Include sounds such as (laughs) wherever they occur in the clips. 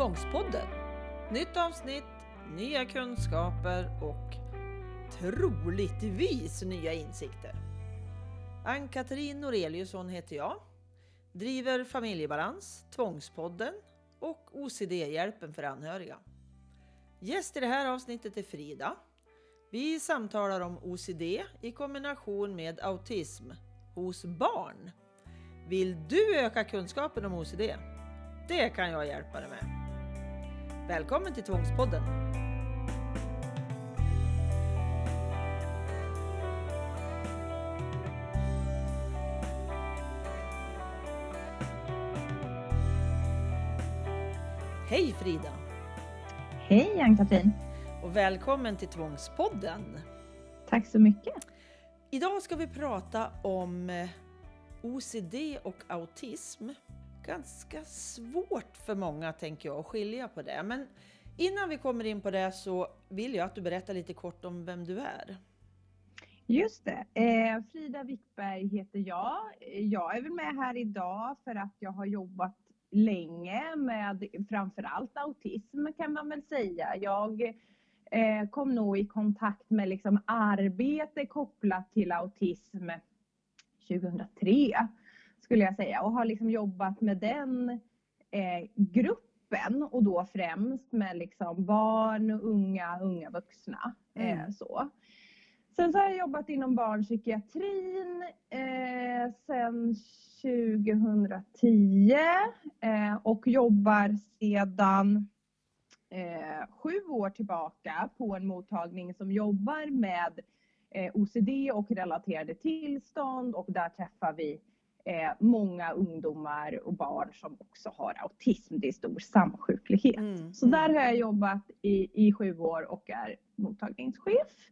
Tvångspodden. Nytt avsnitt, nya kunskaper och troligtvis nya insikter. Ann-Katrin Noreliusson heter jag. Driver Familjebalans, Tvångspodden och OCD-hjälpen för anhöriga. Gäst i det här avsnittet är Frida. Vi samtalar om OCD i kombination med autism hos barn. Vill du öka kunskapen om OCD? Det kan jag hjälpa dig med. Välkommen till Tvångspodden! Hej Frida! Hej Ann-Katrin! Och välkommen till Tvångspodden! Tack så mycket! Idag ska vi prata om eh, OCD och autism. Ganska svårt för många tänker jag att skilja på det. Men innan vi kommer in på det så vill jag att du berättar lite kort om vem du är. Just det. Eh, Frida Wickberg heter jag. Jag är väl med här idag för att jag har jobbat länge med framförallt autism kan man väl säga. Jag eh, kom nog i kontakt med liksom arbete kopplat till autism 2003 skulle jag säga och har liksom jobbat med den eh, gruppen och då främst med liksom barn, unga, unga vuxna. Eh, mm. så. Sen så har jag jobbat inom barnpsykiatrin eh, sen 2010 eh, och jobbar sedan eh, sju år tillbaka på en mottagning som jobbar med eh, OCD och relaterade tillstånd och där träffar vi eh, många ungdomar och barn som också har autism. Det är stor samsjuklighet. Mm, Så där har jag jobbat i, i sju år och är mottagningschef.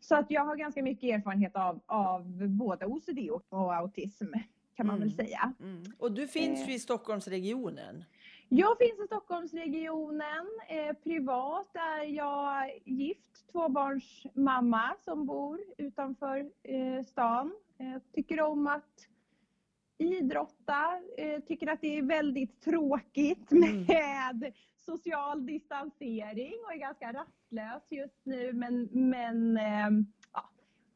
Så att jag har ganska mycket erfarenhet av, av både OCD och, autism kan man mm, väl säga. Mm. Och du finns ju i Stockholmsregionen. Jag finns i Stockholmsregionen. Eh, privat är jag gift, tvåbarnsmamma som bor utanför eh, stan. Eh, tycker om att idrotta, eh, tycker att det är väldigt tråkigt mm. med mm. social distansering och är ganska rastlös just nu men, men eh, ja,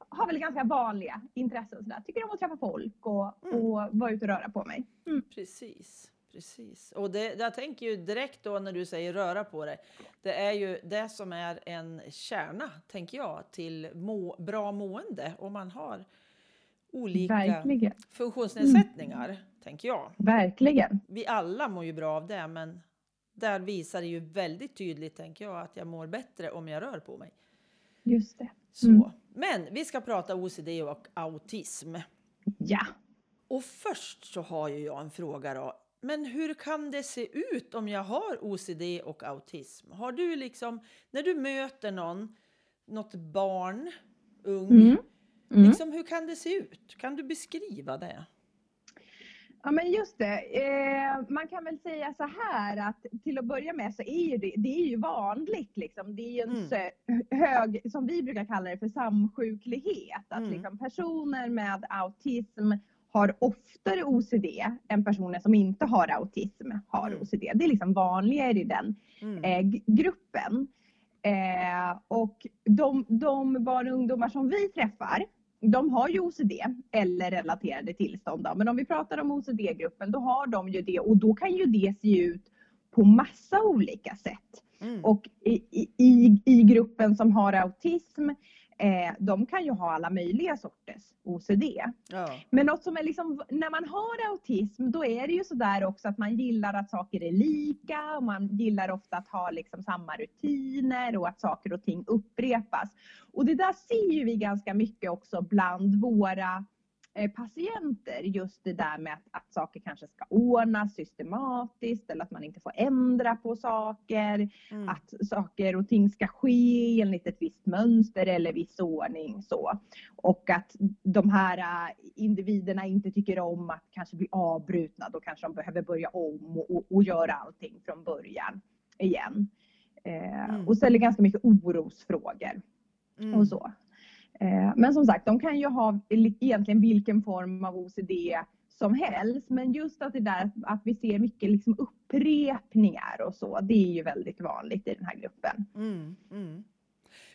har väl ganska vanliga intressen. Sådär. Tycker om att träffa folk och, mm. och vara ute och röra på mig. Mm. Precis. Precis. Och det, jag tänker ju direkt då när du säger röra på dig. Det är ju det som är en kärna, tänker jag, till må, bra mående. Om man har olika Verkligen. funktionsnedsättningar, mm. tänker jag. Verkligen. Vi alla mår ju bra av det, men där visar det ju väldigt tydligt, tänker jag, att jag mår bättre om jag rör på mig. Just det. Mm. Så. Men vi ska prata OCD och autism. Ja. Och först så har ju jag en fråga då. Men hur kan det se ut om jag har OCD och autism? Har du liksom, när du möter någon, något barn, ung, mm. Mm. Liksom, hur kan det se ut? Kan du beskriva det? Ja men just det. Eh, man kan väl säga så här att till att börja med så är ju det, det är ju vanligt liksom. Det är ju en mm. hög, som vi brukar kalla det för samsjuklighet. Att mm. liksom personer med autism har oftare OCD än personer som inte har autism har mm. OCD. Det är liksom vanligare i den mm. eh, gruppen. Eh, och de, de barn och ungdomar som vi träffar, de har ju OCD eller relaterade tillstånd. Då. Men om vi pratar om OCD-gruppen, då har de ju det och då kan ju det se ut på massa olika sätt. Mm. Och i, i, i gruppen som har autism eh, de kan ju ha alla möjliga sorters OCD. Ja. Men något som är liksom, när man har autism då är det ju sådär också att man gillar att saker är lika och man gillar ofta att ha liksom samma rutiner och att saker och ting upprepas. Och det där ser ju vi ganska mycket också bland våra patienter just det där med att, att saker kanske ska ordnas systematiskt eller att man inte får ändra på saker. Mm. Att saker och ting ska ske enligt ett visst mönster eller viss ordning. Så. Och att de här äh, individerna inte tycker om att kanske bli avbrutna. Då kanske de behöver börja om och, och, och göra allting från början igen. Eh, mm. Och ställer ganska mycket orosfrågor. Mm. Och så. Eh, men som sagt, de kan ju ha egentligen vilken form av OCD som helst. Men just att det där att vi ser mycket liksom upprepningar och så, det är ju väldigt vanligt i den här gruppen. Mm, mm.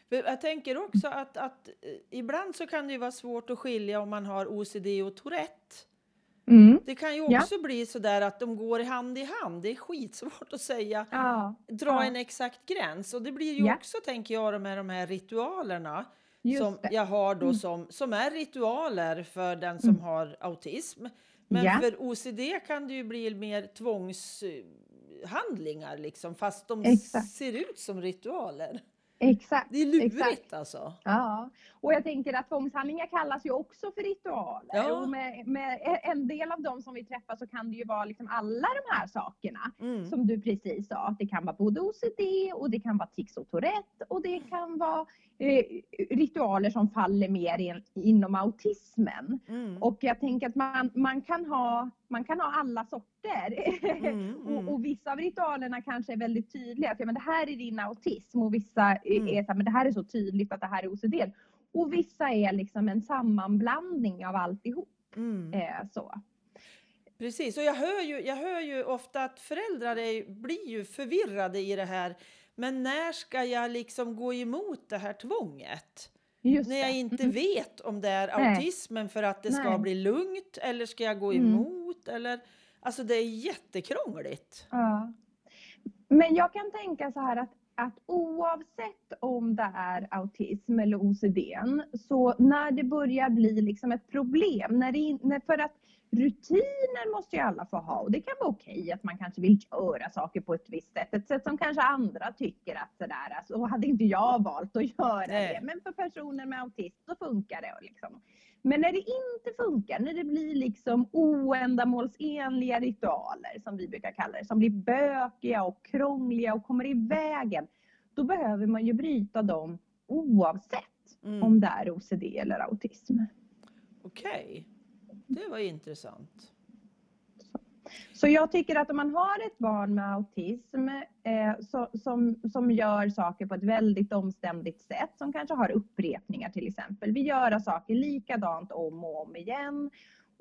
Jag tänker också att, att eh, ibland så kan det vara svårt att skilja om man har OCD och Tourette. Mm. Det kan ju också ja. bli så där att de går hand i hand. Det är skitsvårt att säga, ja. dra ja. en exakt gräns. Och det blir ju också, tänker jag, med de här ritualerna Just som det. jag har då mm. som, som är ritualer för den som mm. har autism. Men ja. för OCD kan det ju bli mer tvångshandlingar liksom, fast de Exakt. ser ut som ritualer. Exakt. Det är lurigt exakt. alltså. Ja, och jag tänker att tvångshandlingar kallas ju också för ritualer. Ja. Och med, med, en del av dem som vi träffar så kan det ju vara liksom alla de här sakerna. Mm. Som du precis sa, det kan vara både OCD och det kan vara tics och Tourette och det kan vara eh, ritualer som faller mer in, inom autismen. Mm. Och jag tänker att man, man, kan ha, man kan ha alla sorter. Mm, (laughs) och, mm. och, vissa av ritualerna kanske är väldigt tydliga. Att, ja, men det här är din autism och vissa mm. är så här, men det här är så tydligt att det här är OCD. Och vissa är liksom en sammanblandning av alltihop. Mm. Eh, så. Precis, och jag hör, ju, jag hör ju ofta att föräldrar är, blir ju förvirrade i det här. Men när ska jag liksom gå emot det här tvånget? Just när jag inte mm. vet om det är autismen för att det ska Nej. bli lugnt eller ska jag gå mm. emot? Mm. Eller, alltså det är jättekrångligt. Ja. Men jag kan tänka så här att att oavsett om det är autism eller OCD, så när det börjar bli liksom ett problem, när det, när, för att rutiner måste ju alla få ha och det kan vara okej att man kanske vill göra saker på ett visst sätt, ett sätt som kanske andra tycker att sådär, alltså, hade inte jag valt att göra Nej. det, men för personer med autism så funkar det. Liksom. Men när det inte funkar, när det blir liksom oändamålsenliga ritualer, som vi brukar kalla det, som blir bökiga och krångliga och kommer i vägen, då behöver man ju bryta dem oavsett mm. om det är OCD eller autism. Okej, okay. det var intressant. Så jag tycker att om man har ett barn med autism eh, så, som, som gör saker på ett väldigt omständigt sätt, som kanske har upprepningar till exempel, vill göra saker likadant om och om igen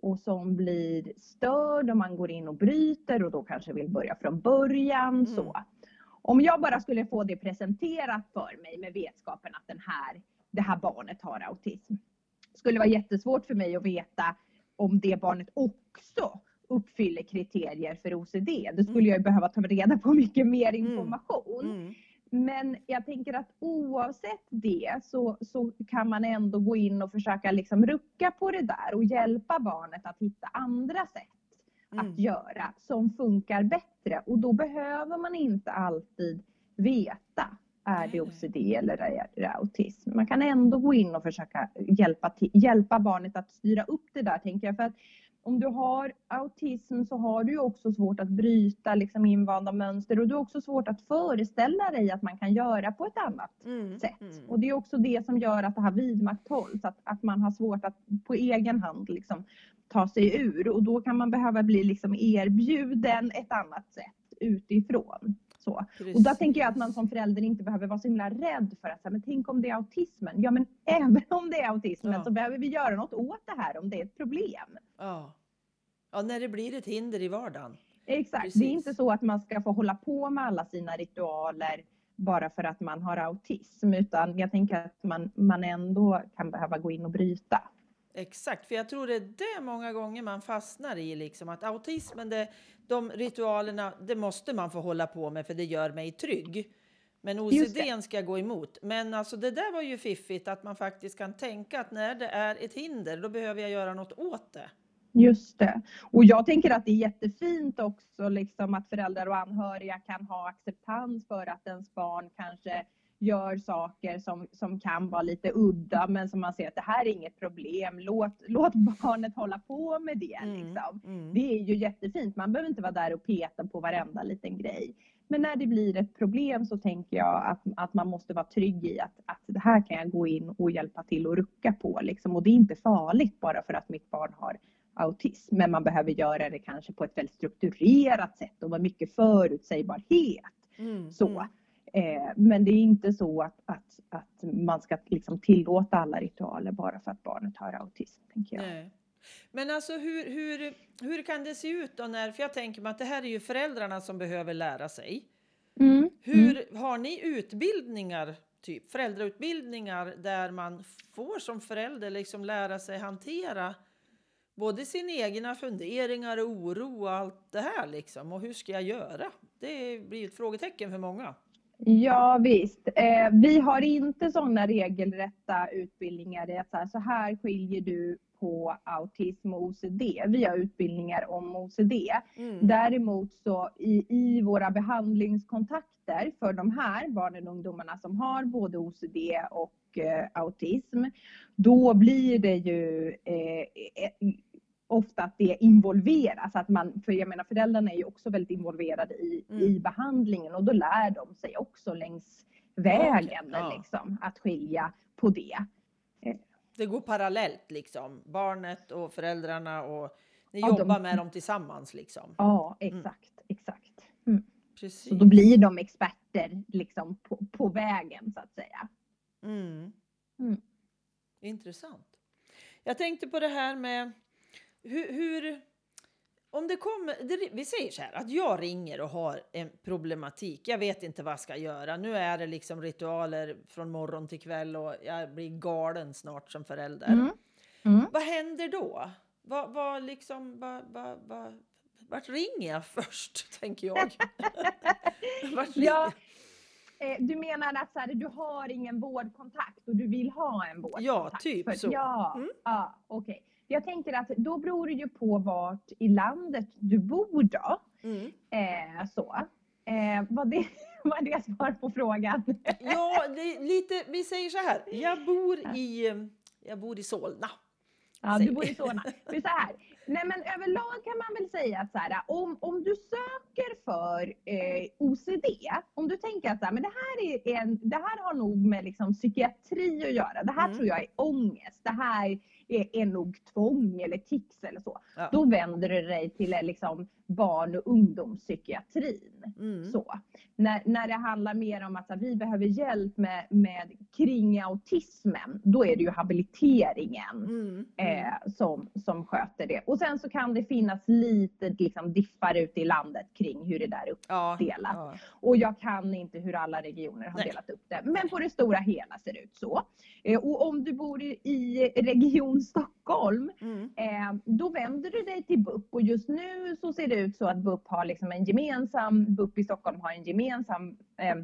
och som blir störd och man går in och bryter och då kanske vill börja från början. Mm. Så. Om jag bara skulle få det presenterat för mig med vetskapen att den här, det här barnet har autism, skulle det vara jättesvårt för mig att veta om det barnet också uppfyller kriterier för OCD. Då skulle mm. jag behöva ta reda på mycket mer mm. information. Mm. Mm. Men jag tänker att oavsett det så, så kan man ändå gå in och försöka liksom rucka på det där och hjälpa barnet att hitta andra sätt att mm. göra som funkar bättre. Och då behöver man inte alltid veta är det OCD eller är det autism? Man kan ändå gå in och försöka hjälpa, hjälpa barnet att styra upp det där, tänker jag. För att om du har autism så har du också svårt att bryta liksom invanda mönster och du har också svårt att föreställa dig att man kan göra på ett annat mm, sätt. Mm. Och det är också det som gör att det här vidmakthålls, att, att man har svårt att på egen hand liksom ta sig ur och då kan man behöva bli liksom erbjuden ett annat sätt utifrån. Så. Och då tänker jag att man som förälder inte behöver vara så himla rädd för att, men tänk om det är autismen. Ja men (laughs) även om det är autismen ja. så behöver vi göra något åt det här om det är ett problem. Ja, ja när det blir ett hinder i vardagen. Exakt, Precis. det är inte så att man ska få hålla på med alla sina ritualer bara för att man har autism, utan jag tänker att man, man ändå kan behöva gå in och bryta. Exakt, för jag tror det är det många gånger man fastnar i, liksom att autismen, det, de ritualerna, det måste man få hålla på med för det gör mig trygg. Men OCD ska gå emot. Men alltså det där var ju fiffigt att man faktiskt kan tänka att när det är ett hinder, då behöver jag göra något åt det. Just det. Och jag tänker att det är jättefint också liksom att föräldrar och anhöriga kan ha acceptans för att ens barn kanske gör saker som, som kan vara lite udda men som man ser att det här är inget problem. Låt, låt barnet hålla på med det. Mm, liksom. mm. Det är ju jättefint. Man behöver inte vara där och peta på varenda liten grej. Men när det blir ett problem så tänker jag att, att man måste vara trygg i att, att det här kan jag gå in och hjälpa till och rucka på. Liksom. Och det är inte farligt bara för att mitt barn har autism. Men man behöver göra det kanske på ett väldigt strukturerat sätt och med mycket förutsägbarhet. Mm, så. Mm. Eh, men det är inte så att, att, att man ska liksom tillåta alla ritualer bara för att barnet har autism. Tänker jag. Nej. Men alltså hur, hur, hur kan det se ut då när, för jag tänker mig att det här är ju föräldrarna som behöver lära sig. Mm. Hur har ni utbildningar, typ föräldrautbildningar där man får som förälder liksom lära sig hantera både sina egna funderingar och oro och allt det här liksom. Och hur ska jag göra? Det blir ett frågetecken för många. Ja visst. Eh, vi har inte sådana regelrätta utbildningar. Det är så här, så här skiljer du på autism och OCD. Vi har utbildningar om OCD. Mm. Däremot så i, i våra behandlingskontakter för de här barnen och ungdomarna som har både OCD och eh, autism, då blir det ju eh, eh, ofta att det involveras. Att man, för jag menar föräldrarna är ju också väldigt involverade i, Mm. i behandlingen och då lär de sig också längs vägen Okej, ja. liksom, att skilja på det. Det går parallellt liksom. Barnet och föräldrarna och ni Ja, de- jobbar med dem tillsammans liksom. Ja, exakt, exakt. Mm. Precis. Så då blir de experter liksom på, på vägen så att säga. Mm. Mm. Intressant. Jag tänkte på det här med hur, hur om det kommer, det, vi säger så här att jag ringer och har en problematik. Jag vet inte vad jag ska göra. Nu är det liksom ritualer från morgon till kväll och jag blir galen snart som förälder. Mm. Mm. Vad händer då? Vad, vad liksom, vad, vad, vad, vart ringer jag först, (laughs) tänker jag. (laughs) Ja, eh, du menar att så här, du har ingen vårdkontakt och du vill ha en vårdkontakt? Ja, typ För- så. Ja, Mm. ja okej. Jag tänker att då beror det ju på vart i landet du bor då. Mm. Eh, så. Eh, var, det, (laughs) var det svar på frågan? Ja, lite, vi säger så här. Jag bor i, jag bor i Solna. Ja, du bor i Solna. För så här, nej men överlag kan man väl säga att så här, om, om du söker för eh, OCD, om du tänker att så här, men det, här är en, det här har nog med liksom psykiatri att göra, det här Mm. tror jag är ångest, det här är, nog tvång eller tics eller så. Ja. Då vänder du dig till eh, liksom, barn och ungdomspsykiatrin. Mm. Så. När, när det handlar mer om att här, vi behöver hjälp med, med kring autismen, då är det ju habiliteringen Mm. eh, som, som sköter det. Och sen så kan det finnas lite liksom, diffar ute i landet kring hur det där är ja, uppdelat. ja. Och jag kan inte hur alla regioner har Nej. delat upp det. Men på det stora hela ser det ut så. Eh, och om du bor i, i Region Stockholm, Mm. eh, då vänder du dig till BUP. Och just nu så ser det ut så att BUP har liksom en gemensam, BUP i Stockholm har en gemensam eh,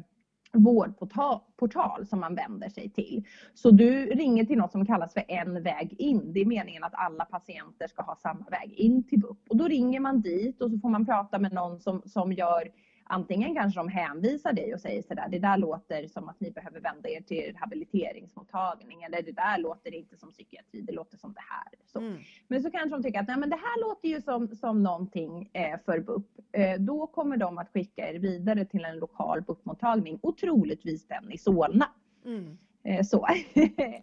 vårdportal som man vänder sig till. Så du ringer till något som kallas för en väg in. Det är meningen att alla patienter ska ha samma väg in till BUP. Och då ringer man dit och så får man prata med någon som, som gör Antingen kanske de hänvisar dig och säger sådär, det där låter som att ni behöver vända er till rehabiliteringsmottagning eller det där låter inte som psykiatri, det låter som det här. Så. Mm. Men så kanske de tycker att Nej, men det här låter ju som, som någonting eh, för BUP. Eh, då kommer de att skicka er vidare till en lokal BUP-mottagning och troligtvis den i Solna. Mm. Eh, så. (laughs)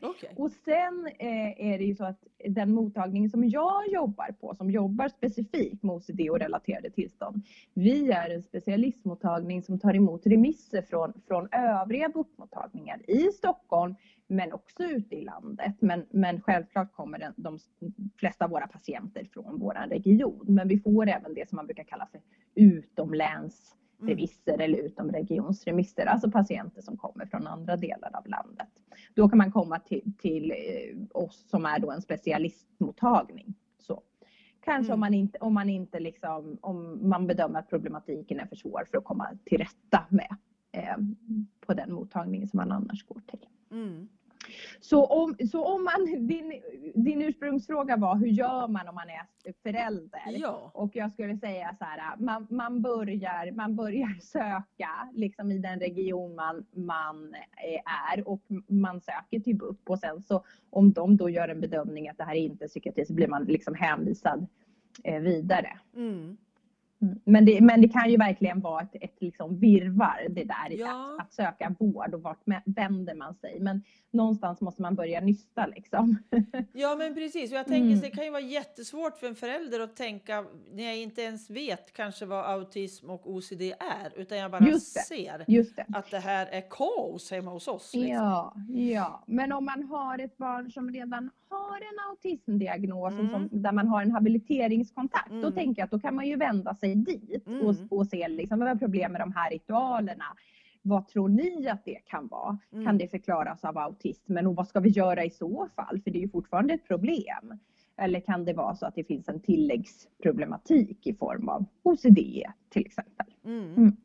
Okej. och sen eh, är det ju så att den mottagning som jag jobbar på, som jobbar specifikt med OCD och relaterade tillstånd, vi är en specialistmottagning som tar emot remisser från, från övriga BUP-mottagningar i Stockholm, men också ute i landet. Men, men självklart kommer den, de flesta av våra patienter från vår region. Men vi får även det som man brukar kalla för utomläns. Remisser eller utomregionsremisser, alltså patienter som kommer från andra delar av landet. Då kan man komma till, till eh, oss som är då en specialistmottagning. Så. Kanske Mm. om man inte, om man inte liksom, om man bedömer att problematiken är för svår för att komma till rätta med eh, på den mottagningen som man annars går till. Mm. Så om, så om man, din, din ursprungsfråga var hur gör man om man är förälder? Ja. Och jag skulle säga så här, man, man, börjar, man börjar (laughs) söka liksom i den region man, man är och man söker till BUP och sen så om de då gör en bedömning att det här är inte psykiatri så blir man liksom hänvisad eh, vidare. Mm. Men, det, men det kan ju verkligen vara ett, ett liksom virvar det där Ja. att, att söka vård och vart vänder man sig. Men någonstans måste man börja nysta liksom. (laughs) Ja men precis, och jag tänker Mm. det kan ju vara jättesvårt för en förälder att tänka när jag inte ens vet kanske vad autism och OCD är utan jag bara Just det. ser Just det. att det här är kaos hemma hos oss. Liksom. Ja, ja, men om man har ett barn som redan har en autismdiagnos Mm. som, där man har en habiliteringskontakt, då Mm. tänker jag att då kan man ju vända sig dit och, Mm. och se liksom, vad är problem med de här ritualerna. Vad tror ni att det kan vara? Mm. Kan det förklaras av autismen och vad ska vi göra i så fall? För det är ju fortfarande ett problem. Eller kan det vara så att det finns en tilläggsproblematik i form av OCD till exempel? Mm. Mm.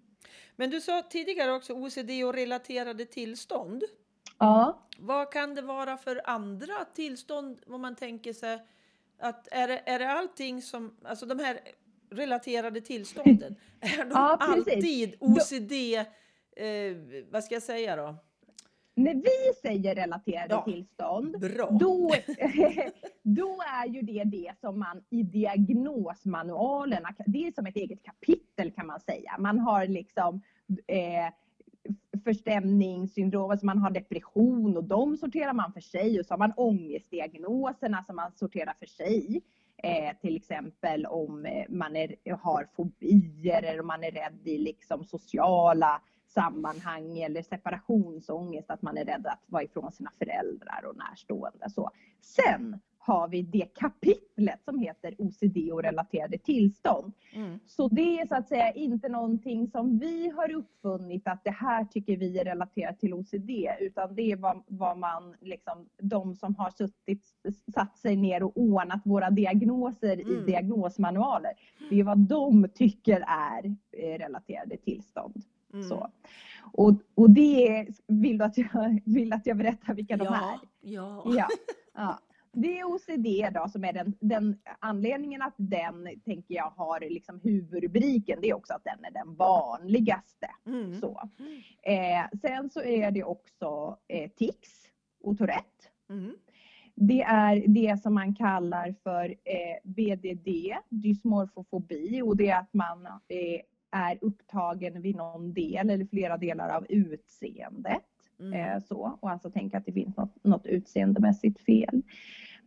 Men du sa tidigare också OCD och relaterade tillstånd. Ja, Vad kan det vara för andra tillstånd om man tänker sig att är det, är det allting som, alltså de här relaterade tillstånden, (laughs) är de Ja, alltid OCD, eh, vad ska jag säga då? när vi säger relaterade Ja. tillstånd Bra. Då, (laughs) (laughs) då är ju det det som man i diagnosmanualerna, det är som ett eget kapitel kan man säga. Man har liksom eh, förstämningssyndrom, alltså man har depression och de sorterar man för sig och så har man ångestdiagnoserna som man sorterar för sig. Eh, till exempel om eh, man är, har fobier eller om man är rädd i liksom sociala sammanhang eller separationsångest, att man är rädd att vara ifrån sina föräldrar och närstående. Så. Sen har vi det kapitlet som heter OCD och relaterade tillstånd. Mm. Så det är så att säga inte någonting som vi har uppfunnit att det här tycker vi är relaterat till OCD utan det är vad, vad man, liksom, de som har suttit, satt sig ner och ordnat våra diagnoser i Mm. diagnosmanualer. Det är vad de tycker är eh, relaterade tillstånd. Mm. Så. Och, och det är, vill du att jag, vill att jag berättar vilka de är? Ja, ja. (laughs) Ja, ja. Det är OCD då som är den, den anledningen att den, tänker jag, har liksom huvudrubriken. Det är också att den är den vanligaste. Mm. Så. Eh, sen så är det också eh, tics och Tourette. Mm. Det är det som man kallar för eh, BDD, dysmorfofobi, och det är att man eh, är upptagen vid någon del eller flera delar av utseendet. Mm. Eh, så, och alltså tänka att det finns något, något utseendemässigt fel.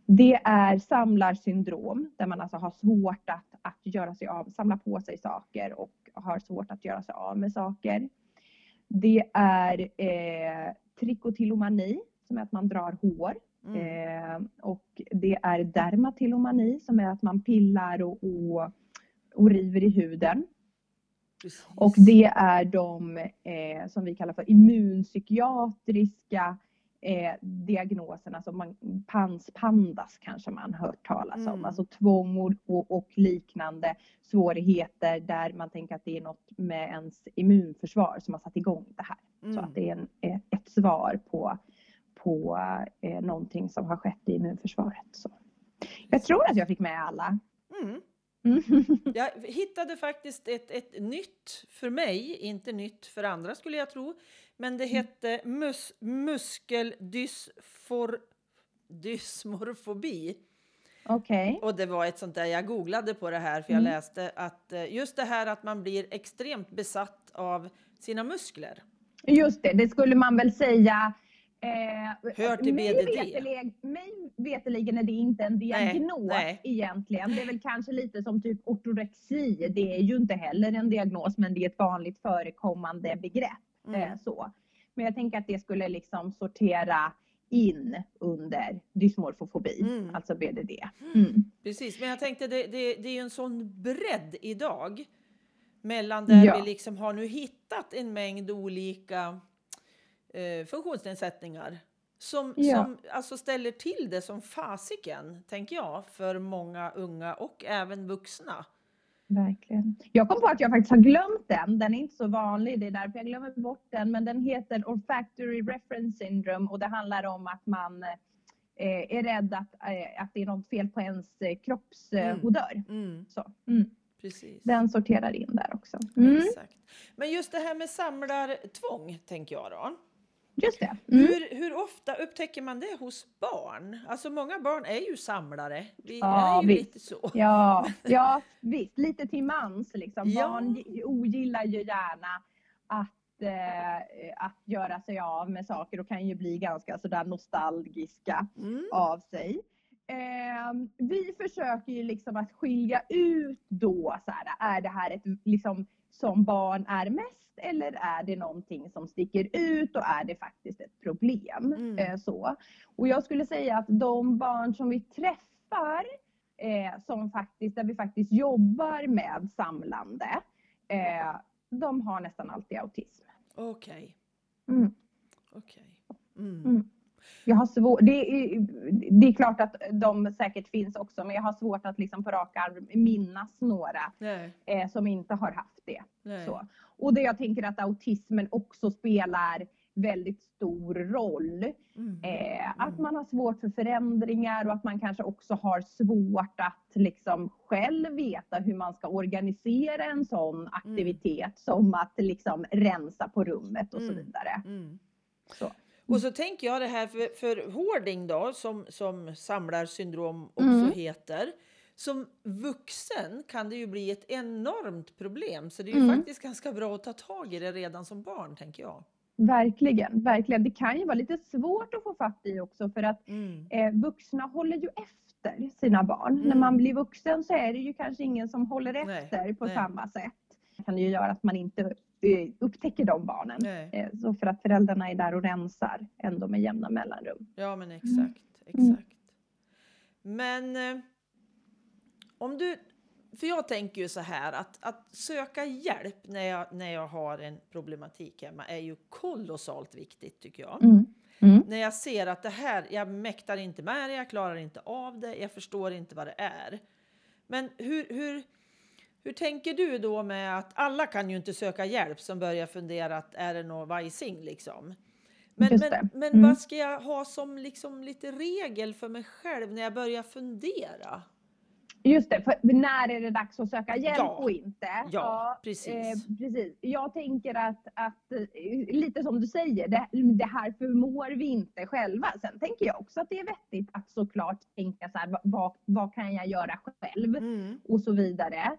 Det är samlarsyndrom där man alltså har svårt att, att göra sig av, samla på sig saker och har svårt att göra sig av med saker. Det är eh, trikotillomani som är att man drar hår. Mm. Eh, och det är dermatillomani som är att man pillar och, och, och river i huden. Precis. Och det är de eh, som vi kallar för immunpsykiatriska eh, diagnoserna som man, pans pandas kanske man hört talas om. Mm. Alltså tvång och, och, liknande svårigheter där man tänker att det är något med ens immunförsvar som har satt igång det här. Så Mm. att det är en, eh, ett svar på, på eh, någonting som har skett i immunförsvaret. Så. Jag tror att jag fick med alla. Mm. Mm. Jag hittade faktiskt ett, ett nytt för mig, inte nytt för andra skulle jag tro. Men det hette mus, muskeldysfor, dysmorfobi. Okej. Och det var ett sånt där, jag googlade på det här för jag Mm. läste att eh, just det här att man blir extremt besatt av sina muskler. Just det, det skulle man väl säga. Eh, Hör till mig BDD. Vetelig, mig veterligen är det inte en diagnos nej. egentligen. Det är väl kanske lite som typ ortorexi. Det är ju inte heller en diagnos men det är ett vanligt förekommande begrepp. Mm. Eh, så. Men jag tänker att det skulle liksom sortera in under dysmorfofobi, Mm. alltså BDD. Mm. Precis, men jag tänkte det, det, det är ju en sån bredd idag mellan där Ja. vi liksom har nu hittat en mängd olika eh, funktionsnedsättningar som, Ja. som alltså ställer till det som fasiken, tänker jag, för många unga och även vuxna. Verkligen. Jag kom på att jag faktiskt har glömt den. Den är inte så vanlig, det är därför jag glömmer bort den. Men den heter Olfactory Reference Syndrome och det handlar om att man eh, är rädd att, eh, att det är något fel på ens eh, kroppsodör. Mm, Så. Mm. precis. Den sorterar in där också. Mm. Exakt. Men just det här med samlartvång, tänker jag då. Just det. Mm. Hur, hur ofta upptäcker man det hos barn? Alltså många barn är ju samlare. Vi ja, är ju visst. lite så. Ja, (laughs) ja, visst. Lite till mans liksom. Ja. Barn ogillar ju gärna att, eh, att göra sig av med saker och kan ju bli ganska sådär nostalgiska mm. av sig. Eh, vi försöker ju liksom att skilja ut då, så här, är det här ett liksom som barn är mest eller är det någonting som sticker ut och är det faktiskt ett problem? Mm. Eh, så. Och jag skulle säga att de barn som vi träffar eh, som faktiskt, där vi faktiskt jobbar med samlande, eh, de har nästan alltid autism. Okej. Okay. Mm. Okay. Mm. Jag har svår, det, är, det är klart att de säkert finns också, men jag har svårt att liksom på rak arm minnas några eh, som inte har haft det. Så. Och det jag tänker att autismen också spelar väldigt stor roll. Mm. Eh, att mm. man har svårt för förändringar och att man kanske också har svårt att liksom själv veta hur man ska organisera en sån mm. aktivitet mm. som att liksom rensa på rummet och så mm. vidare. Mm. Så. Och så tänker jag det här för, för hoarding då, som, som samlarsyndrom också mm. heter. Som vuxen kan det ju bli ett enormt problem, så det är ju mm. faktiskt ganska bra att ta tag i det redan som barn, tänker jag. Verkligen, verkligen. Det kan ju vara lite svårt att få fatt i också för att mm. eh, vuxna håller ju efter sina barn. När mm. man blir vuxen så är det ju kanske ingen som håller efter nej, på nej. samma sätt. Det kan ju göra att man inte Eh, upptäcker de barnen. Nej. Eh, så för att föräldrarna är där och rensar ändå med jämna mellanrum. Ja men exakt, mm. exakt. Men eh, om du, för jag tänker ju så här att, att söka hjälp när jag, när jag har en problematik hemma är ju kolossalt viktigt tycker jag. Mm. Mm. När jag ser att det här, jag mäktar inte med det, jag klarar inte av det, jag förstår inte vad det är. Men hur, hur hur tänker du då med att alla kan ju inte söka hjälp som börjar fundera att är det något vajsing liksom? Men, men, men mm. vad ska jag ha som liksom lite regel för mig själv när jag börjar fundera? Just det, för när är det dags att söka hjälp ja. och inte? Ja, ja precis. Eh, precis. Jag tänker att, att, eh, lite som du säger, det, det, här förmår vi inte själva. Sen tänker jag också att det är vettigt att såklart tänka så här, vad, vad kan jag göra själv? Mm. Och så vidare.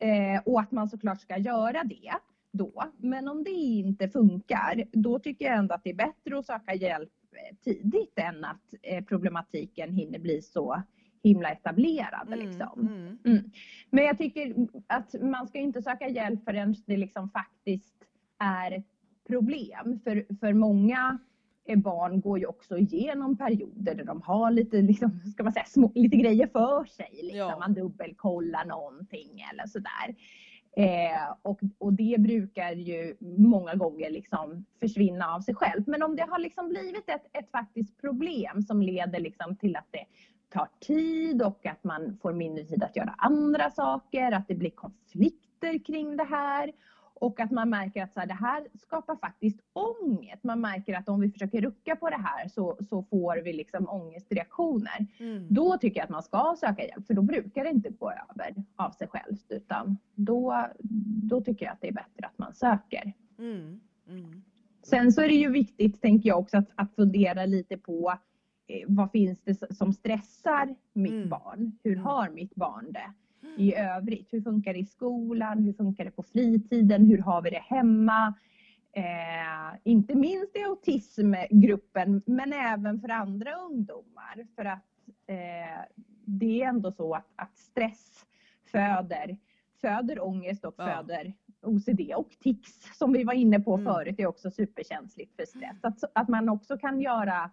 Eh, och att man såklart ska göra det då. Men om det inte funkar, då tycker jag ändå att det är bättre att söka hjälp eh, tidigt än att eh, problematiken hinner bli så himla etablerade. Mm, liksom. Mm. Mm. Men jag tycker att man ska inte söka hjälp förrän det liksom faktiskt är ett problem. För, för många barn går ju också igenom perioder där de har lite, liksom, ska man säga, små, lite grejer för sig. Liksom. Ja. Man dubbelkollar någonting eller sådär. Eh, och, och det brukar ju många gånger liksom försvinna av sig själv. Men om det har liksom blivit ett, ett faktiskt problem som leder liksom till att det tar tid och att man får mindre tid att göra andra saker, att det blir konflikter kring det här och att man märker att så här, det här skapar faktiskt ångest. Man märker att om vi försöker rucka på det här så, så får vi liksom ångestreaktioner. Mm. Då tycker jag att man ska söka hjälp för då brukar det inte gå över av sig självt utan då, då tycker jag att det är bättre att man söker. Mm. Mm. Sen så är det ju viktigt, tänker jag också, att, att fundera lite på vad finns det som stressar mitt mm. barn? Hur mm. har mitt barn det i övrigt? Hur funkar det i skolan? Hur funkar det på fritiden? Hur har vi det hemma? Eh, inte minst i autismgruppen, men även för andra ungdomar. För att eh, det är ändå så att, att stress föder, föder ångest och ja. föder OCD och tics som vi var inne på mm. förut är också superkänsligt för stress. Att, att man också kan göra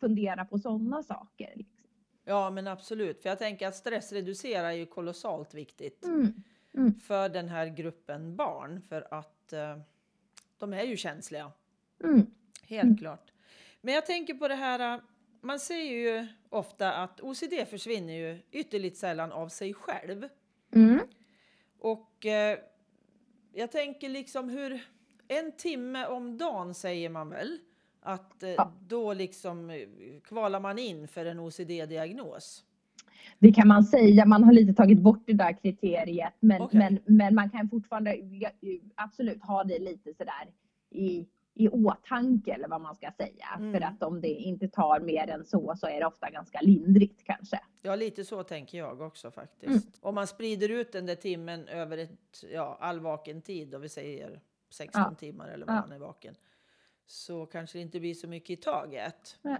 fundera på sådana saker. Liksom. Ja, men absolut. För jag tänker att stress reducerar är ju kolossalt viktigt mm. Mm. för den här gruppen barn. För att uh, de är ju känsliga. Mm. Helt mm. klart. Men jag tänker på det här. Uh, man säger ju ofta att OCD försvinner ju ytterligt sällan av sig själv. Mm. Och uh, jag tänker liksom hur en timme om dagen säger man väl att eh, ja. då liksom eh, kvalar man in för en OCD-diagnos? Det kan man säga. Man har lite tagit bort det där kriteriet, men, okay. men, men man kan fortfarande absolut ha det lite sådär i, i åtanke eller vad man ska säga. Mm. För att om det inte tar mer än så så är det ofta ganska lindrigt kanske. Ja, lite så tänker jag också faktiskt. Mm. Om man sprider ut den där timmen över ett, ja, all vaken tid, och vi säger 16 Ja. timmar eller vad Ja. man är vaken, så kanske det inte blir så mycket i taget. Nej.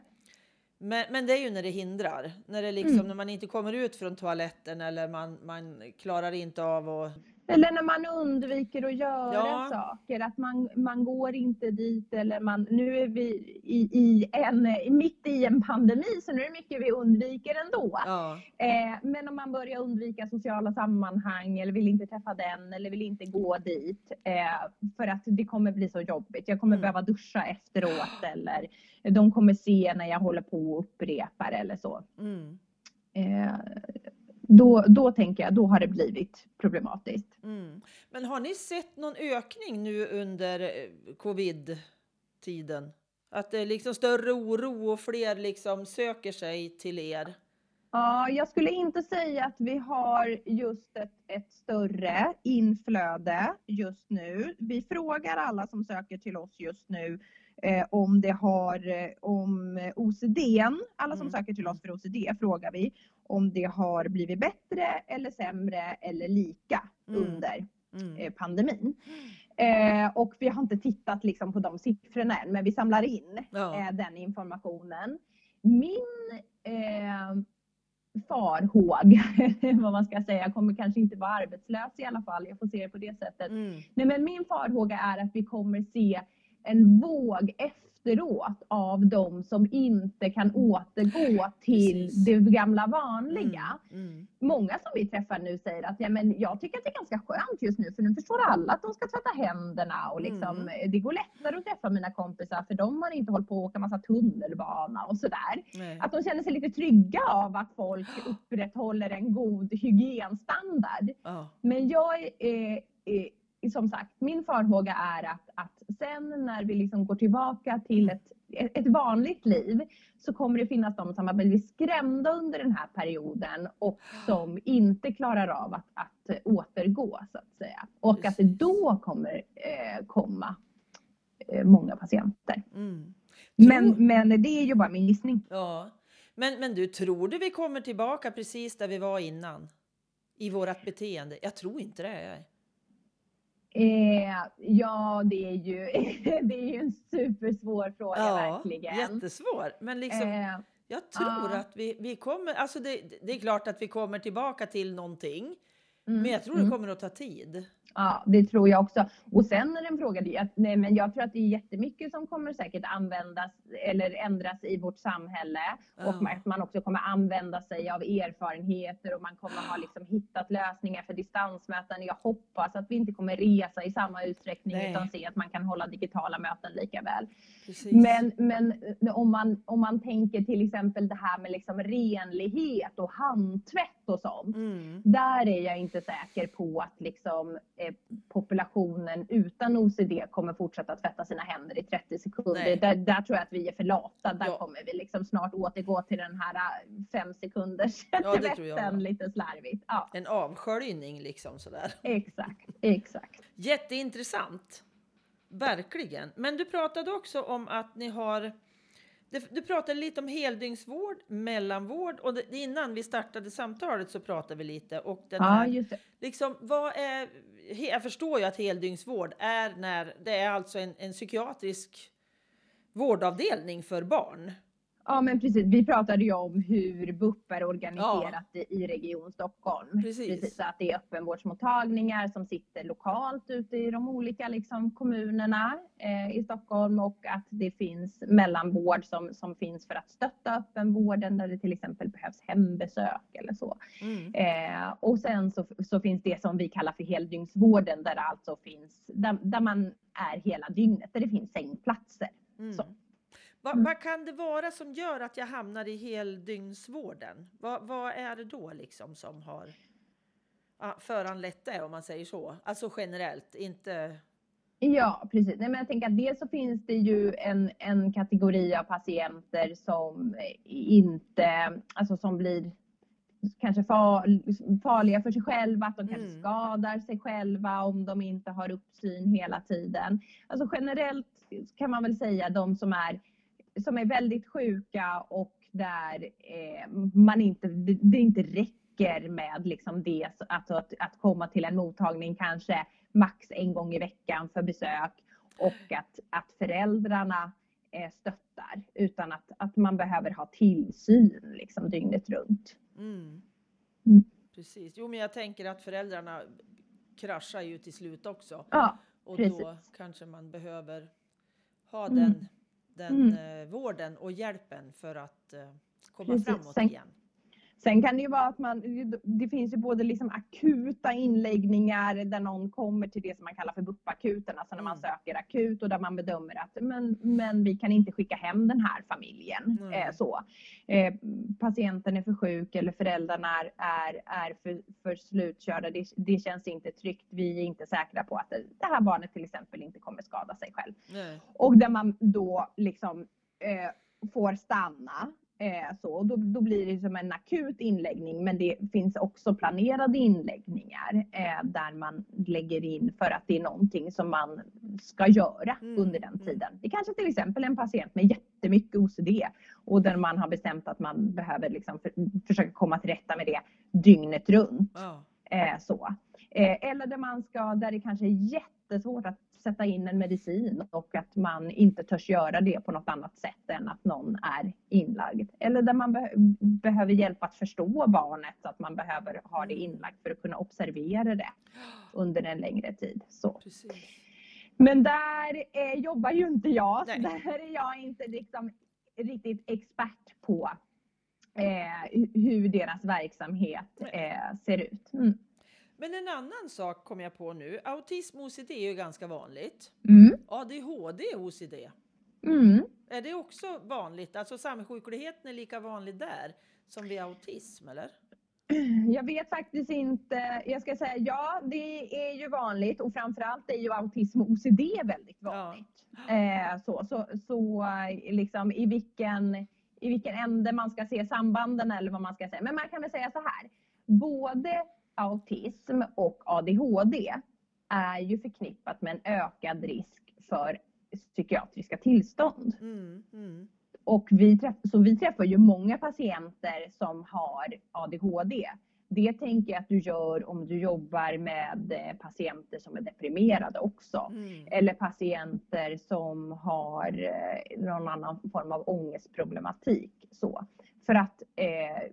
Men, men det är ju när det hindrar, när, det liksom, Mm. när man inte kommer ut från toaletten eller man, man klarar inte av att... Eller när man undviker att göra Ja. saker, att man, man går inte dit eller man, nu är vi i, i en, mitt i en pandemi så nu är det mycket vi undviker ändå. Ja, Eh, men om man börjar undvika sociala sammanhang eller vill inte träffa den eller vill inte gå dit eh, för att det kommer bli så jobbigt. Jag kommer Mm. behöva duscha efteråt eller de kommer se när jag håller på och upprepar eller så. mm, Eh, då, då tänker jag, då har det blivit problematiskt. mm. Men har ni sett någon ökning nu under eh, covid-tiden? Att det är liksom större oro och fler liksom söker sig till er? Ja, jag skulle inte säga att vi har just ett, ett större inflöde just nu. Vi frågar alla som söker till oss just nu eh, om det har, eh, om OCD, alla som Mm. söker till oss för OCD frågar vi om det har blivit bättre eller sämre eller lika Mm. under Mm. eh, pandemin. Eh, och vi har inte tittat liksom på de siffrorna än, men vi samlar in Ja. eh, den informationen. Min eh, farhåg, (laughs) vad man ska säga, jag kommer kanske inte vara arbetslös i alla fall, jag får se det på det sättet. Mm. Nej, men min farhåga är att vi kommer se en våg efteråt av de som inte kan återgå till Precis. det gamla vanliga Mm. Mm. många som vi träffar nu säger att ja, men jag tycker att det är ganska skönt just nu för nu förstår alla att de ska tvätta händerna och liksom, Mm. det går lättare att träffa mina kompisar för de har inte hållit på att åka massa tunnelbana och sådär. Nej. Att de känner sig lite trygga av att folk (gasps) upprätthåller en god hygienstandard. Ja. Men jag är, är, är som sagt, min farhåga är att, att sen när vi liksom går tillbaka till ett, ett vanligt liv så kommer det finnas de som har blivit skrämda under den här perioden och som inte klarar av att, att återgå så att säga. Och att det då kommer eh, komma eh, många patienter. Mm. Men, men det är ju bara min gissning. Ja. Men, men du, tror du vi kommer tillbaka precis där vi var innan? I vårt beteende? Jag tror inte det. Eh, ja, det är, ju, (laughs) det är ju en supersvår fråga Ja, verkligen. jättesvår. Men liksom, Eh, jag tror ja. att vi, vi kommer... Alltså det, det är klart att vi kommer tillbaka till någonting. mm, Men jag tror mm. det kommer att ta tid. Ja, det tror jag också. Och sen är det en fråga, nej, men jag tror att det är jättemycket som kommer säkert användas eller ändras i vårt samhälle. Och Ja. att man också kommer använda sig av erfarenheter och man kommer ha liksom hittat lösningar för distansmöten. Jag hoppas att vi inte kommer resa i samma utsträckning Nej. utan se att man kan hålla digitala möten lika väl. Precis. Men, men eh, om, man, om man tänker till exempel det här med liksom renlighet och handtvätt och sånt. Mm. Där är jag inte säker på att liksom, eh, populationen utan OCD kommer fortsätta tvätta sina händer i 30 sekunder. Där, där tror jag att vi är för lata. Där Ja. kommer vi liksom snart återgå till den här eh, fem sekunders Ja, tvätten lite slarvigt. Ja, En avsköljning liksom sådär. exakt, (laughs) exakt. Jätteintressant. Verkligen. Men du pratade också om att ni har... det- Du pratade lite om heldygnsvård, mellanvård och det, innan vi startade samtalet så pratade vi lite och den Ja, här, just det. liksom, vad är, jag förstår ju att heldygnsvård är när det är alltså en, en psykiatrisk vårdavdelning för barn. Ja, men precis. Vi pratade ju om hur BUP är organiserat i- i Region Stockholm. Precis. Så att det är öppenvårdsmottagningar som sitter lokalt ute i de olika liksom, kommunerna eh, i Stockholm och att det finns mellanvård som, som finns för att stötta öppenvården där det till exempel behövs hembesök eller så. Mm. Eh, och sen så, så finns det som vi kallar för heldygnsvården där det alltså finns, där, där man är hela dygnet, där det finns sängplatser. Mm. Så. Vad, Mm. vad kan det vara som gör att jag hamnar i heldygnsvården? Vad, vad är det då liksom som har föranlett det om man säger så? Alltså generellt, inte... Ja, precis. Nej, men jag tänker att dels så finns det ju en, en kategori av patienter som inte, alltså som blir kanske far, farliga för sig själva, att de kanske Mm. skadar sig själva om de inte har uppsyn hela tiden. Alltså generellt kan man väl säga de som är, som är väldigt sjuka och där eh, man inte, det, inte räcker med liksom det, alltså att, att komma till en mottagning kanske max en gång i veckan för besök och att, att föräldrarna eh, stöttar utan att, att man behöver ha tillsyn liksom dygnet runt. Mm. Mm. Precis. Jo, men jag tänker att föräldrarna kraschar ju till slut också. Ja, Och precis. då kanske man behöver ha Mm. den, den Mm. eh, vården och hjälpen för att eh, komma Precis. framåt igen. Sen kan det ju vara att man, det finns ju både liksom akuta inläggningar där någon kommer till det som man kallar för BUP-akuten, alltså när man Mm. söker akut och där man bedömer att men, men vi kan inte skicka hem den här familjen. Eh, så. Eh, patienten är för sjuk eller föräldrarna är, är, är för, för slutkörda. Det, det känns inte tryggt. Vi är inte säkra på att det, det här barnet till exempel inte kommer skada sig själv. Nej. Och där man då liksom eh, får stanna. Eh, så, och då, då blir det som en akut inläggning men det finns också planerade inläggningar eh, där man lägger in för att det är någonting som man ska göra Mm, under den mm. tiden. Det kanske till exempel en patient med jättemycket OCD och där man har bestämt att man behöver liksom för, försöka komma till rätta med det dygnet runt. Ja. Eh, så. Eh, eller där man ska, där det kanske är jättesvårt att sätta in en medicin och att man inte törs göra det på något annat sätt än att någon är inlagd. Eller där man be- behöver hjälp att förstå barnet så att man behöver ha det inlagt för att kunna observera det under en längre tid. Så. Precis. Men där eh, jobbar ju inte jag, så Nej. där är jag inte liksom riktigt expert på eh, hu- hur deras verksamhet eh, ser ut. Mm. Men en annan sak kom jag på nu. Autism och OCD är ju ganska vanligt. Mm. ADHD och OCD. Mm. Är det också vanligt? Alltså samsjukligheten är lika vanlig där som vid autism, eller? Jag vet faktiskt inte. Jag ska säga ja, det är ju vanligt och framförallt är ju autism och OCD väldigt vanligt. Eh, så så, så liksom i vilken, i vilken ände man ska se sambanden eller vad man ska säga. Men man kan väl säga så här. Både autism och ADHD är ju förknippat med en ökad risk för psykiatriska tillstånd. Mm, mm, Och vi träff, så vi träffar ju många patienter som har ADHD. Det tänker jag att du gör om du jobbar med eh, patienter som är deprimerade också. mm. Eller patienter som har eh, någon annan form av ångestproblematik. Så. För att eh,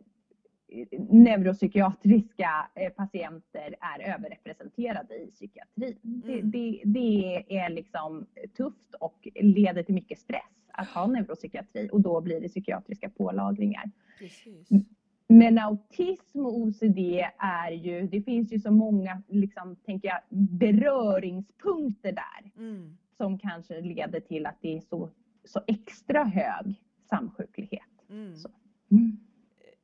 neuropsykiatriska eh, patienter är överrepresenterade i psykiatrin. Det, Mm. det, det är liksom tufft och leder till mycket stress att ha neuropsykiatri och då blir det psykiatriska pålagringar. Precis. Men autism och OCD är ju, det finns ju så många, liksom, tänker jag, beröringspunkter där Mm. som kanske leder till att det är så, så extra hög samsjuklighet. Mm. Så.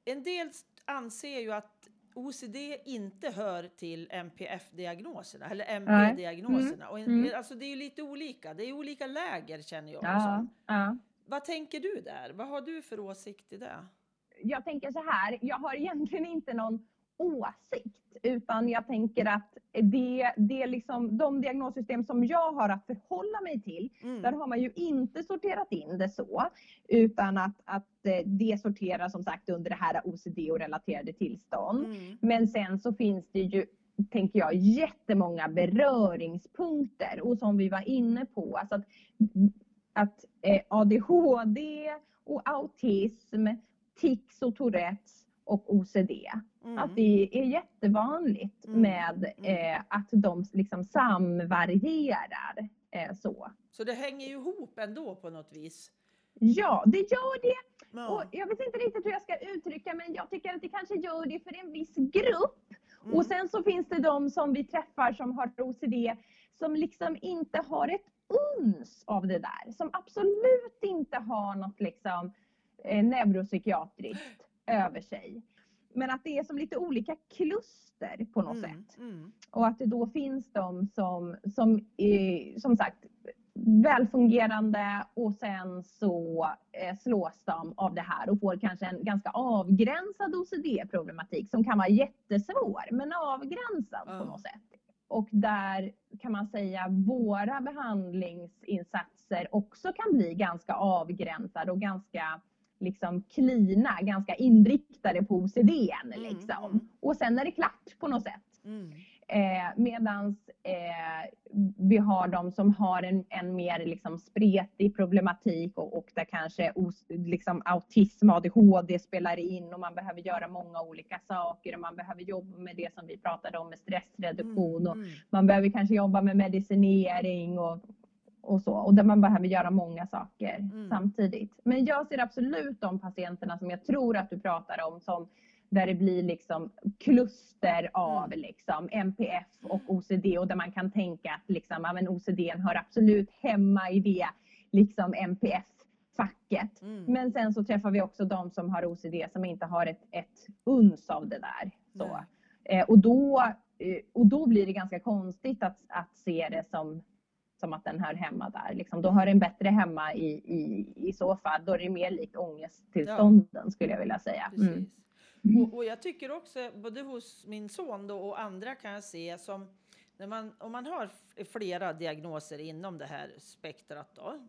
En del anser ju att OCD inte hör till MPF-diagnoserna eller MP-diagnoserna. En, Mm. alltså det är ju lite olika. Det är olika läger känner jag. Ja, som. ja. Vad tänker du där? Vad har du för åsikt i det? Jag tänker så här, jag har egentligen inte någon åsikt utan jag tänker att det, det är liksom de diagnossystem som jag har att förhålla mig till Mm. Där har man ju inte sorterat in det så, utan att, att eh, det sorterar som sagt under det här OCD och relaterade tillstånd. Mm. Men sen så finns det ju, tänker jag, jättemånga beröringspunkter och som vi var inne på, alltså att, att eh, ADHD och autism, tics och Tourettes och OCD, Mm. att det är jättevanligt Mm. med eh, att de liksom samvarierar eh, så. Så det hänger ju ihop ändå på något vis. Ja, det gör det. Ja. Och jag vet inte riktigt hur jag ska uttrycka men jag tycker att det kanske gör det för en viss grupp. Mm. Och sen så finns det de som vi träffar som har OCD som liksom inte har ett uns av det där. Som absolut inte har något liksom eh, neuropsykiatriskt (gasps) över sig. Men att det är som lite olika kluster på något Mm. sätt. Mm. Och att det då finns de som, som eh, som sagt välfungerande och sen så eh, slås de av det här och får kanske en ganska avgränsad OCD-problematik som kan vara jättesvår men avgränsad på något sätt. Och där kan man säga våra behandlingsinsatser också kan bli ganska avgränsade och ganska liksom klina, ganska inriktade på OCD. Mm, liksom. Mm. Och sen är det klart på något sätt. Mm. Eh, Medan eh, vi har de som har en, en mer liksom spretig problematik och, och där kanske os, liksom autism, ADHD spelar in och man behöver göra många olika saker och man behöver jobba med det som vi pratade om med stressreduktion och mm, mm. man behöver kanske jobba med medicinering och, och så och där man behöver göra många saker mm. samtidigt. Men jag ser absolut de patienterna som jag tror att du pratar om som där det blir liksom kluster av mm. liksom MPF och OCD och där man kan tänka att liksom, ja, men OCD hör absolut hemma i det liksom MPF-facket. Mm. Men sen så träffar vi också de som har OCD som inte har ett, ett uns av det där. Så. Eh, och, då, eh, och då blir det ganska konstigt att, att se det som som att den hör hemma där. Liksom, då hör den bättre hemma i, i, i så fall. Då är det mer likt ångesttillstånden ja. skulle jag vilja säga. Mm. Mm. Och, och, jag tycker också, både hos min son då och andra kan jag se som när man, om man har flera diagnoser inom det här spektrat då,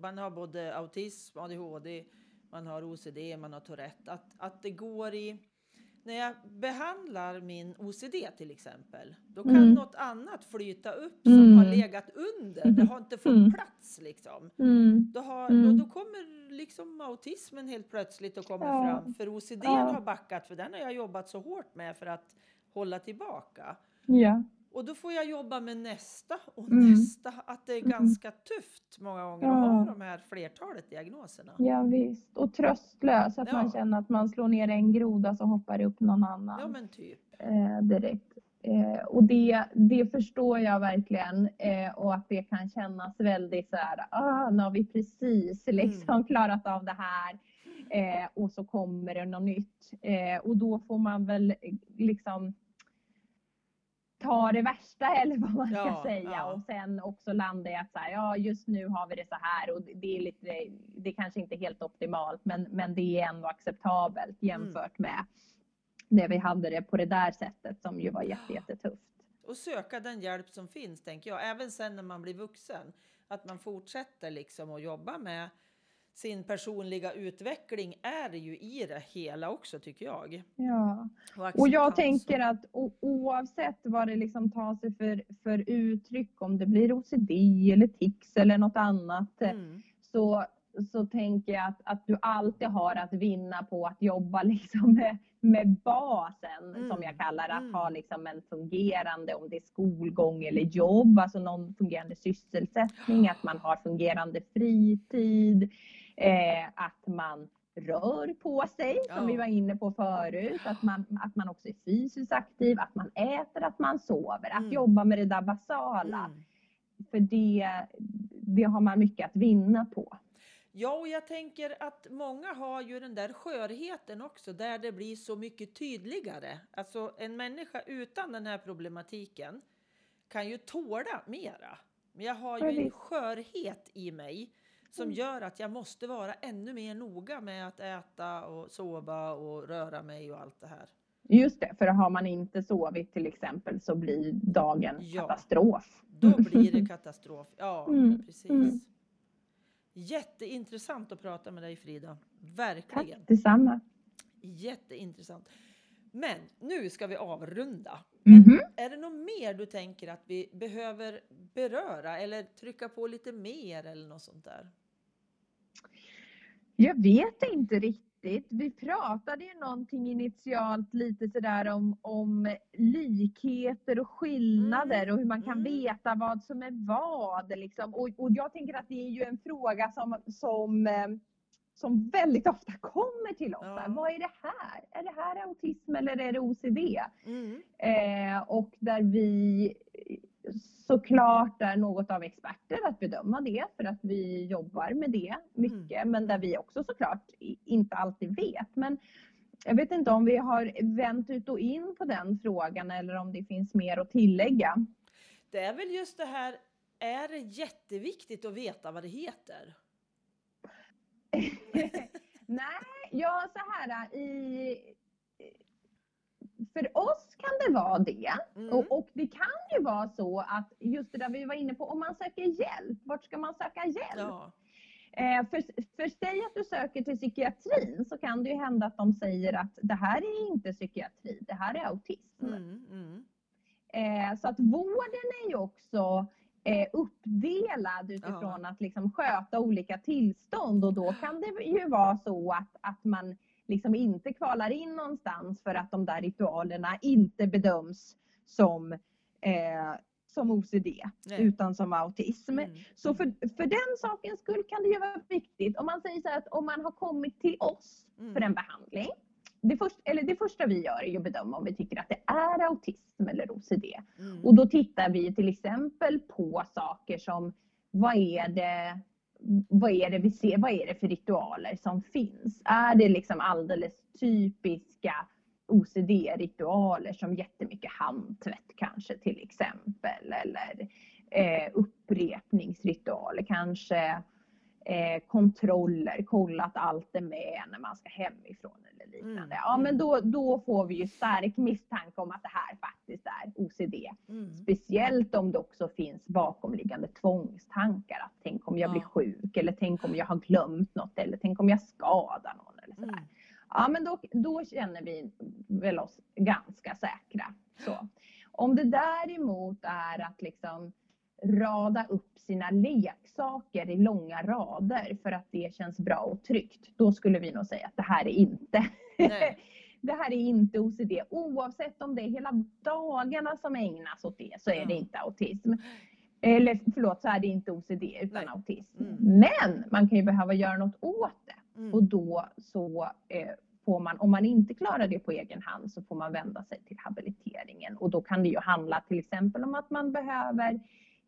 man har både autism, ADHD, man har OCD, man har Tourette, att, att det går i när jag behandlar min OCD till exempel, då kan mm. något annat flyta upp som mm. har legat under. Det har inte fått mm. plats liksom. Mm. Då, har, mm. då, då, kommer liksom autismen helt plötsligt att komma ja. fram. För OCD ja. har backat, för den har jag jobbat så hårt med för att hålla tillbaka. Ja. Och då får jag jobba med nästa och mm. nästa. Att det är ganska tufft många gånger ja. att ha de här flertalet diagnoserna. Ja visst, och tröstlös. Att ja. man känner att man slår ner en groda så hoppar det upp någon annan. Ja men typ. Eh, direkt. Eh, och det, det förstår jag verkligen eh, och att det kan kännas väldigt så här, ah, nu har vi precis mm. liksom mm. (laughs) klarat av det här eh, och så kommer det något nytt. Eh, och då får man väl liksom ta det värsta (laughs) eller vad man ska säga ja. och sen också landa i att så här, ja just nu har vi det så här och det är lite, det är kanske inte helt optimalt men, men det är ändå acceptabelt jämfört mm. med det vi hade det på det där sättet som ju var jättetufft. Och söka den hjälp som finns tänker jag, även sen när man blir vuxen. Att man fortsätter liksom att jobba med sin personliga utveckling är ju i det hela också tycker jag. Ja, och, och jag tänker att oavsett vad det liksom tar sig för, för uttryck, om det blir OCD eller tics eller något annat, mm. så, så tänker jag att, att du alltid har att vinna på att jobba (laughs) liksom med, med basen, mm. som jag kallar att mm. ha liksom en fungerande, om det är skolgång eller jobb, alltså någon fungerande sysselsättning, att man har fungerande fritid, Eh, att man rör på sig, som ja. vi var inne på förut. Att man, att man också är fysiskt aktiv, att man äter, att man sover. Att mm. jobba med det där basala. Mm. För det, det har man mycket att vinna på. Ja, och jag tänker att många har ju den där skörheten också, där det blir så mycket tydligare. Alltså en människa utan den här problematiken kan ju tåla mera. Men jag har ju en skörhet i mig som mm. gör att jag måste vara ännu mer noga med att äta och sova och röra mig och allt det här. Just det, för har man inte sovit till exempel så blir dagen ja, katastrof. Då blir det (laughs) katastrof, ja mm. precis. Mm. Jätteintressant att prata med dig Frida, verkligen. Tack detsamma. Jätteintressant. Men nu ska vi avrunda. Mm -hmm. Är det något mer du tänker att vi behöver beröra eller trycka på lite mer eller något sånt där? Jag vet inte riktigt. Vi pratade ju någonting initialt lite sådär om, om likheter och skillnader mm. och hur man kan mm. veta vad som är vad. Liksom. Och, och jag tänker att det är ju en fråga som, som, eh, som väldigt ofta kommer till oss. Ja. Vad är det här? Är det här autism eller är det OCD? Mm. Eh, och där vi såklart är något av experter att bedöma det för att vi jobbar med det mycket mm. men där vi också såklart inte alltid vet. Men jag vet inte om vi har vänt ut och in på den frågan eller om det finns mer att tillägga. Det är väl just det här är det jätteviktigt att veta vad det heter? (laughs) Nej, ja så här i... För oss kan det vara det. Mm. Och, och det kan ju vara så att just det där vi var inne på, om man söker hjälp, vart ska man söka hjälp? Ja. Eh, för, för säg att du söker till psykiatrin så kan det ju hända att de säger att det här är inte psykiatri, det här är autism. Mm, mm. Eh, så att vården är ju också eh, uppdelad utifrån att liksom sköta olika tillstånd och då kan det ju vara så att, att man liksom inte kvalar in någonstans för att de där ritualerna inte bedöms som, eh, som OCD Nej. utan som autism. Mm. Så för, för den sakens skull kan det ju vara viktigt. Om man säger så att om man har kommit till oss Mm. för en behandling. Det, först, eller det första vi gör är att bedöma om vi tycker att det är autism eller OCD. Mm. Och då tittar vi till exempel på saker som vad är det vad är det vi ser? Vad är det för ritualer som finns? Är det liksom alldeles typiska OCD-ritualer som jättemycket handtvätt kanske till exempel eller eh, upprepningsritualer, kanske eh, kontroller, kolla att allt är med när man ska hemifrån eller liknande. Mm, Ja men mm. då, då får vi ju stark misstanke om att det här faktiskt är OCD. Mm. Speciellt om det också finns bakomliggande tvångstankar. Att tänk om jag Ja. blir sjuk eller tänk om jag har glömt något eller tänk om jag skadar någon. Eller sådär. Mm. Ja men då, då känner vi väl oss ganska säkra. Så. Om det däremot är att liksom rada upp sina leksaker i långa rader för att det känns bra och tryggt. Då skulle vi nog säga att det här är inte (laughs) det här är inte OCD. Oavsett om det är hela dagarna som ägnas åt det så är det Ja. inte autism. Eller förlåt, så är det inte OCD utan Nej. autism. Mm. Men man kan ju behöva göra något åt det. Mm. Och då så eh, får man, om man inte klarar det på egen hand så får man vända sig till habiliteringen. Och då kan det ju handla till exempel om att man behöver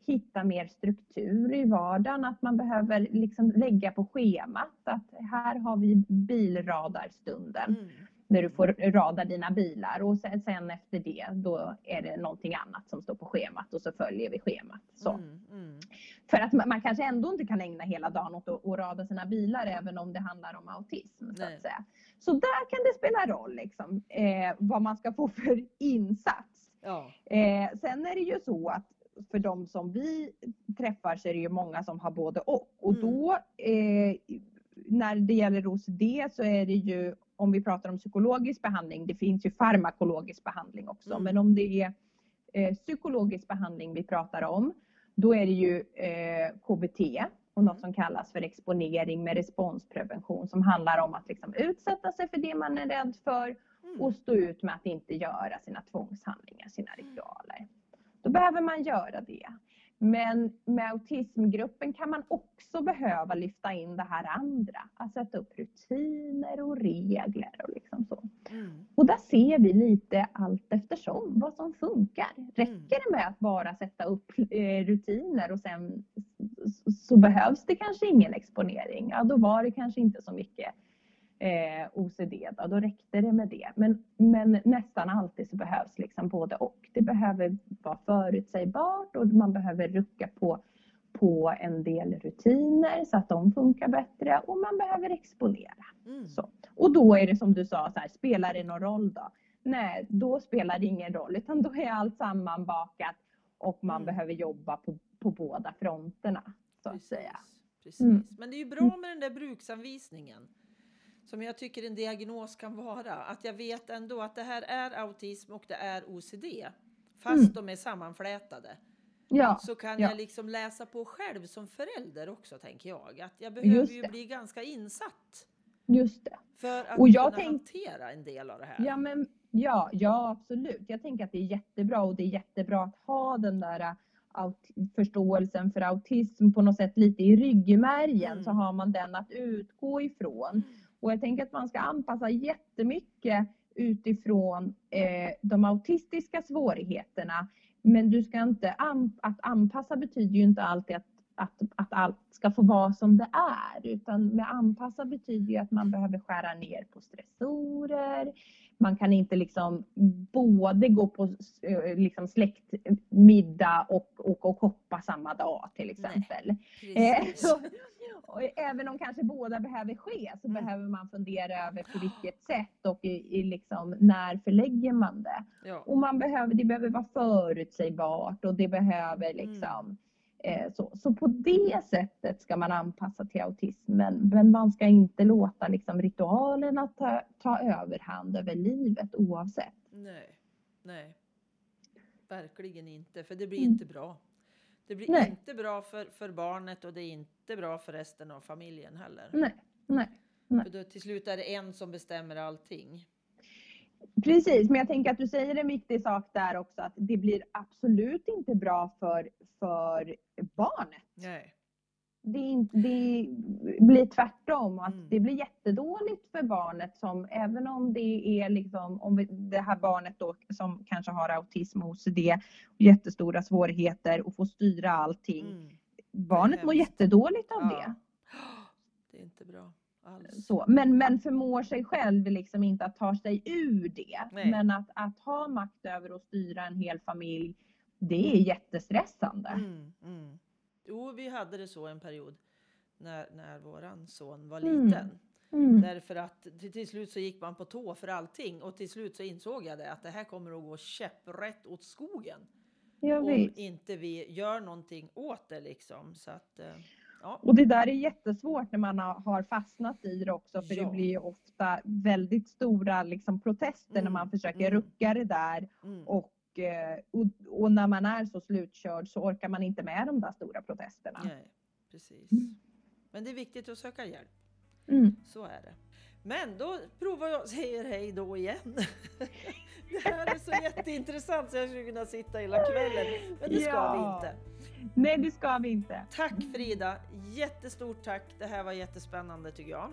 hitta mer struktur i vardagen, att man behöver liksom lägga på schemat att här har vi bilradarstunden Mm. när du får rada dina bilar och sen, sen efter det då är det någonting annat som står på schemat och så följer vi schemat. Så. Mm. Mm. För att man, man kanske ändå inte kan ägna hela dagen åt att, att rada sina bilar även om det handlar om autism. Så, att säga. så där kan det spela roll liksom, eh, vad man ska få för insats. Ja. Eh, sen är det ju så att för de som vi träffar så är det ju många som har både och. Och Mm. då eh, när det gäller OCD så är det ju om vi pratar om psykologisk behandling, det finns ju farmakologisk behandling också, Mm. men om det är eh, psykologisk behandling vi pratar om, då är det ju eh, KBT och något Mm. som kallas för exponering med responsprevention som handlar om att liksom utsätta sig för det man är rädd för Mm. och stå ut med att inte göra sina tvångshandlingar, sina ritualer. Då behöver man göra det. Men med autismgruppen kan man också behöva lyfta in det här andra. Att sätta upp rutiner och regler och liksom så. Mm. Och där ser vi lite allt eftersom vad som funkar. Räcker Mm. det med att bara sätta upp eh, rutiner och sen så behövs det kanske ingen exponering. Ja, då var det kanske inte så mycket eh, OCD. Då, då räckte det med det. Men, men nästan alltid så behövs liksom både och. Det behöver vara förutsägbart och man behöver rucka på, på en del rutiner så att de funkar bättre och man behöver exponera. Mm. Så. Och då är det som du sa, så här, spelar det någon roll då? Nej, då spelar det ingen roll utan då är allt sammanbakat och man Mm. behöver jobba på, på båda fronterna. Så att Precis. säga. Precis. Mm. Men det är ju bra med den där bruksanvisningen. Som jag tycker en diagnos kan vara. Att jag vet ändå att det här är autism och det är OCD. Fast Mm. de är sammanflätade. Ja, Så kan ja. jag liksom läsa på själv som förälder också tänker jag. Att jag behöver Just ju det. bli ganska insatt. just det. För att Och jag kunna tänk- hantera en del av det här. Ja, men, ja, ja, absolut. Jag tänker att det är jättebra och det är jättebra att ha den där äh, förståelsen för autism på något sätt lite i ryggmärgen Mm. så har man den att utgå ifrån. Och jag tänker att man ska anpassa jättemycket utifrån eh, de autistiska svårigheterna. Men du ska inte an- att anpassa betyder ju inte alltid att att, att allt ska få vara som det är. Utan med anpassa betyder ju att man behöver skära ner på stressorer. Man kan inte liksom både gå på eh, liksom släktmiddag och, och, och hoppa samma dag till exempel. Nej, Eh, så, även om kanske båda behöver ske så Mm. behöver man fundera över på vilket sätt och i, i liksom, när förlägger man det. Ja. Och man behöver, det behöver vara förutsägbart och det behöver liksom eh, så, så på det sättet ska man anpassa till autismen. Men man ska inte låta liksom ritualerna ta, ta överhand över livet oavsett. Nej, nej. Verkligen inte, för det blir Mm. inte bra. Det blir Nej. inte bra för, för barnet och det är inte bra för resten av familjen heller. Nej, nej. nej. För då, till slut är det en som bestämmer allting. Precis, men jag tänker att du säger en viktig sak där också att det blir absolut inte bra för, för barnet. Nej. Det, inte, det blir tvärtom. Att Mm. Det blir jättedåligt för barnet som även om det är liksom, om det här barnet då som kanske har autism och OCD och jättestora svårigheter och får styra allting. Mm. Barnet mår jättedåligt av Ja. det. Det är inte bra alls. Så, men, men förmår sig själv liksom inte att ta sig ur det. Nej. Men att, att ha makt över att styra en hel familj, det är jättestressande. Mm, mm. Jo, vi hade det så en period när, när våran son var Mm. liten. Mm. Därför att till, till slut så gick man på tå för allting och till slut så insåg jag det att det här kommer att gå käpprätt åt skogen. Om inte vi gör någonting åt det liksom. Så att, eh, ja. Och det där är jättesvårt när man har fastnat i det också för Ja. det blir ofta väldigt stora liksom, protester när Mm, man försöker mm. rucka det där Mm. och, eh, och, och när man är så slutkörd så orkar man inte med de där stora protesterna. Nej, precis. Mm. Men det är viktigt att söka hjälp. Mm. Så är det. Men då provar jag och säger hej då igen. (laughs) det här är så jätteintressant så jag skulle kunna sitta hela kvällen. Men det ska Ja. vi inte. Nej, det ska vi inte. Tack Frida! Jättestort tack! Det här var jättespännande tycker jag.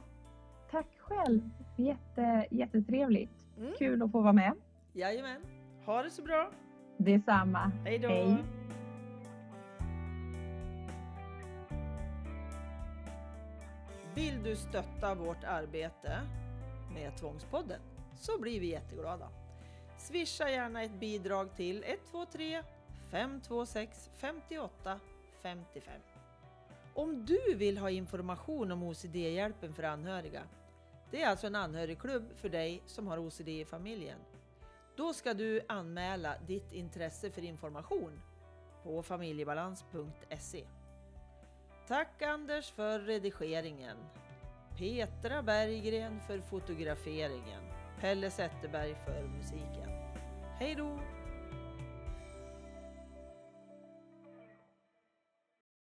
Tack själv. Jätte, jättetrevligt. Mm. Kul att få vara med. Jajamän! Ha det så bra! Detsamma. Hej då! Hej. Vill du stötta vårt arbete med Tvångspodden så blir vi jätteglada. Swisha gärna ett bidrag till 123 526 58 55. Om du vill ha information om OCD-hjälpen för anhöriga, det är alltså en anhörigklubb för dig som har OCD i familjen. Då ska du anmäla ditt intresse för information på familjebalans.se. Tack Anders för redigeringen. Petra Berggren för fotograferingen. Pelle Zetterberg för musiken. Hej då!